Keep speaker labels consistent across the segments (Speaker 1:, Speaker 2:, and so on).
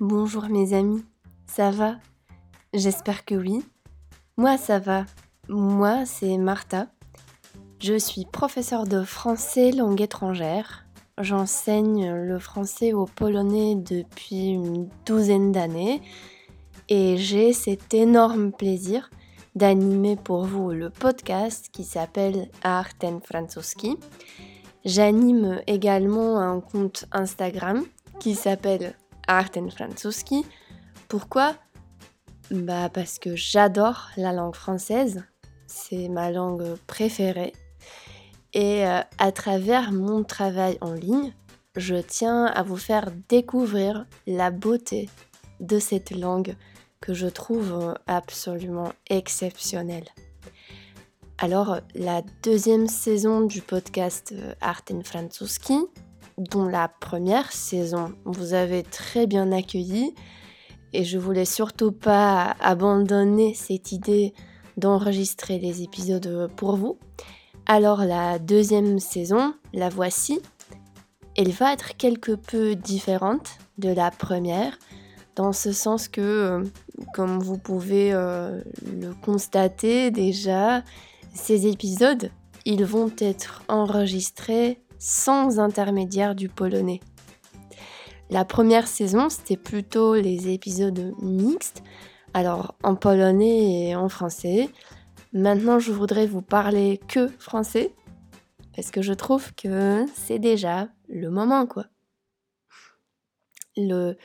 Speaker 1: Bonjour mes amis, ça va? J'espère que oui. Moi ça va. Moi c'est Martha. Je suis professeure de français langue étrangère. J'enseigne le français au polonais depuis une douzaine d'années et j'ai cet énorme plaisir d'animer pour vous le podcast qui s'appelle Arten Francuski. J'anime également un compte Instagram qui s'appelle Arten Francuski. Pourquoi? Bah parce que j'adore la langue française, c'est ma langue préférée. Et euh, à travers mon travail en ligne, je tiens à vous faire découvrir la beauté de cette langue que je trouve absolument exceptionnelle. Alors, la deuxième saison du podcast euh, Arten Francuski, dont la première saison vous avez très bien accueilli, et je voulais surtout pas abandonner cette idée d'enregistrer les épisodes pour vous. Alors la deuxième saison, la voici. Elle va être quelque peu différente de la première, dans ce sens que, euh, comme vous pouvez euh, le constater déjà, ces épisodes, ils vont être enregistrés sans intermédiaire du polonais. La première saison, c'était plutôt les épisodes mixtes, alors en polonais et en français. Maintenant, je voudrais vous parler que français, parce que je trouve que c'est déjà le moment, quoi. Le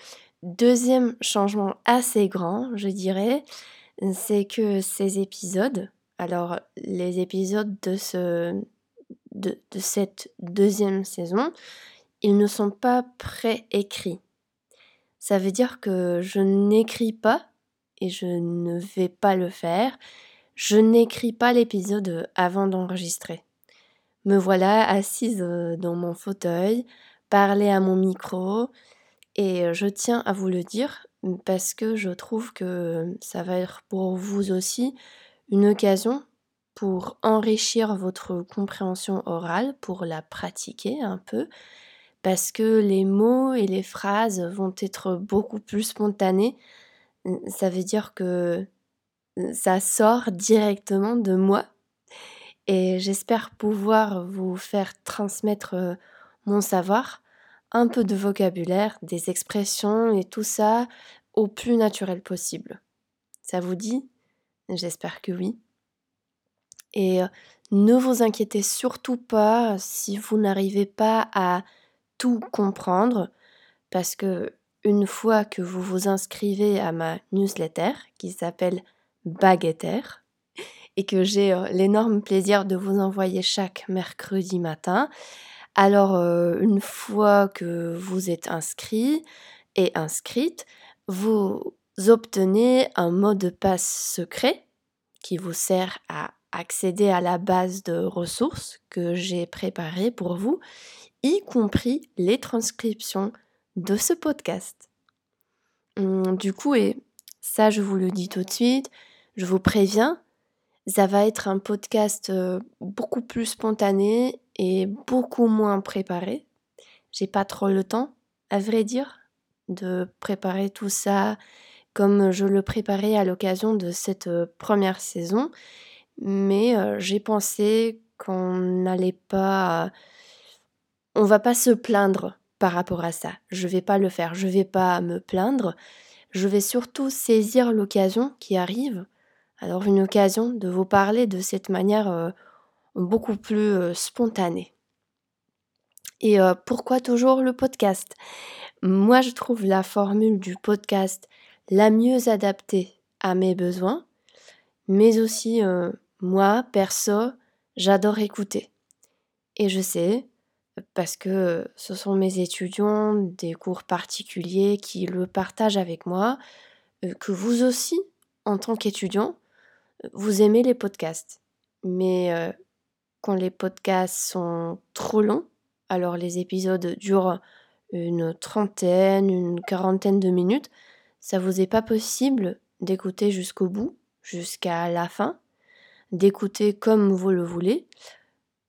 Speaker 1: deuxième changement assez grand, je dirais, c'est que ces épisodes, alors les épisodes de, ce, de, cette deuxième saison, ils ne sont pas préécrits. Ça veut dire que je n'écris pas et je ne vais pas le faire. Je n'écris pas l'épisode avant d'enregistrer. Me voilà assise euh, dans mon fauteuil, parler à mon micro, et je tiens à vous le dire parce que je trouve que ça va être pour vous aussi une occasion pour enrichir votre compréhension orale, pour la pratiquer un peu, parce que les mots et les phrases vont être beaucoup plus spontanés. Ça veut dire que ça sort directement de moi et j'espère pouvoir vous faire transmettre mon savoir, un peu de vocabulaire, des expressions et tout ça au plus naturel possible. Ça vous dit? J'espère que oui. Et euh, ne vous inquiétez surtout pas si vous n'arrivez pas à tout comprendre, parce que une fois que vous vous inscrivez à ma newsletter qui s'appelle Baguetter et que j'ai euh, l'énorme plaisir de vous envoyer chaque mercredi matin, alors euh, une fois que vous êtes inscrit et inscrite, vous obtenez un mot de passe secret qui vous sert à accéder à la base de ressources que j'ai préparées pour vous, y compris les transcriptions de ce podcast. Hum, du coup, et ça je vous le dis tout de suite, je vous préviens, ça va être un podcast euh, beaucoup plus spontané et beaucoup moins préparé. J'ai pas trop le temps, à vrai dire, de préparer tout ça comme je le préparais à l'occasion de cette euh, première saison mais j'ai pensé qu'on n'allait pas on va pas se plaindre par rapport à ça. Je vais pas le faire, je vais pas me plaindre. Je vais surtout saisir l'occasion qui arrive. Alors une occasion de vous parler de cette manière beaucoup plus spontanée. Et pourquoi toujours le podcast? Moi, je trouve la formule du podcast la mieux adaptée à mes besoins, mais aussi moi, perso, j'adore écouter. Et je sais, parce que ce sont mes étudiants des cours particuliers qui le partagent avec moi, euh, que vous aussi, en tant qu'étudiant, vous aimez les podcasts. Mais euh, quand les podcasts sont trop longs, alors les épisodes durent une trentaine, une quarantaine de minutes, ça vous est pas possible d'écouter jusqu'au bout, jusqu'à la fin, d'écouter comme vous le voulez.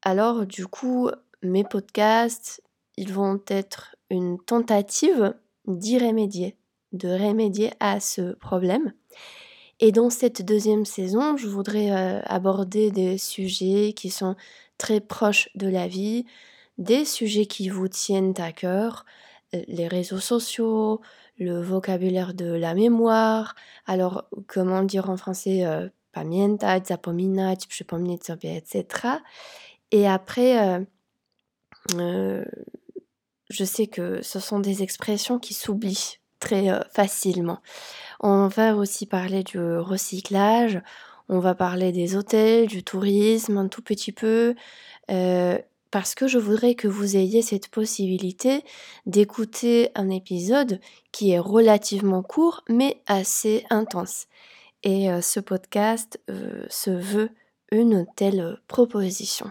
Speaker 1: Alors du coup, mes podcasts, ils vont être une tentative d'y remédier de remédier à ce problème. Et dans cette deuxième saison, je voudrais euh, aborder des sujets qui sont très proches de la vie, des sujets qui vous tiennent à cœur, euh, les réseaux sociaux, le vocabulaire de la mémoire. Alors, comment dire en français euh, pamiętać, zapominać, przypomnieć sobie, etc. Et après, je sais que ce sont des expressions qui s'oublient très facilement. On va aussi parler du recyclage, on va parler des hôtels, du tourisme un tout petit peu, euh, parce que je voudrais que vous ayez cette possibilité d'écouter un épisode qui est relativement court mais assez intense. Et euh, ce podcast euh, se veut une telle proposition.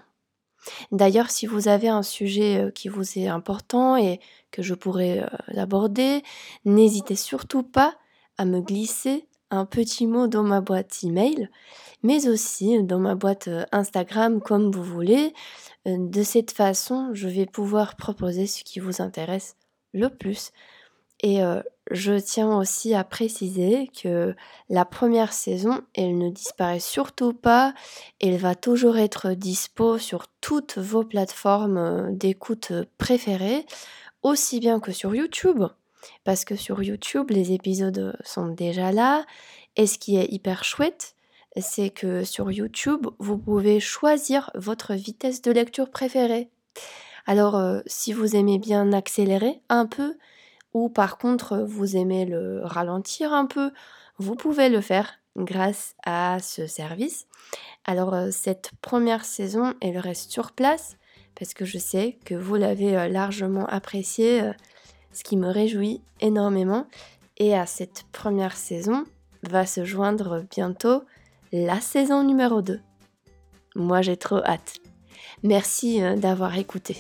Speaker 1: D'ailleurs, si vous avez un sujet qui vous est important et que je pourrais aborder, n'hésitez surtout pas à me glisser un petit mot dans ma boîte email, mais aussi dans ma boîte euh, Instagram comme vous voulez. Euh, de cette façon, je vais pouvoir proposer ce qui vous intéresse le plus. Et euh, je tiens aussi à préciser que la première saison, elle ne disparaît surtout pas. Elle va toujours être dispo sur toutes vos plateformes d'écoute préférées, aussi bien que sur YouTube parce que sur YouTube, les épisodes sont déjà là. Et ce qui est hyper chouette, c'est que sur YouTube, vous pouvez choisir votre vitesse de lecture préférée. Alors, euh, si vous aimez bien accélérer un peu, ou par contre vous aimez le ralentir un peu, vous pouvez le faire grâce à ce service. Alors, euh, cette première saison, elle reste sur place parce que je sais que vous l'avez euh, largement apprécié ce qui me réjouit énormément. Et à cette première saison va se joindre bientôt la saison numéro 2. Moi j'ai trop hâte. Merci euh, d'avoir écouté.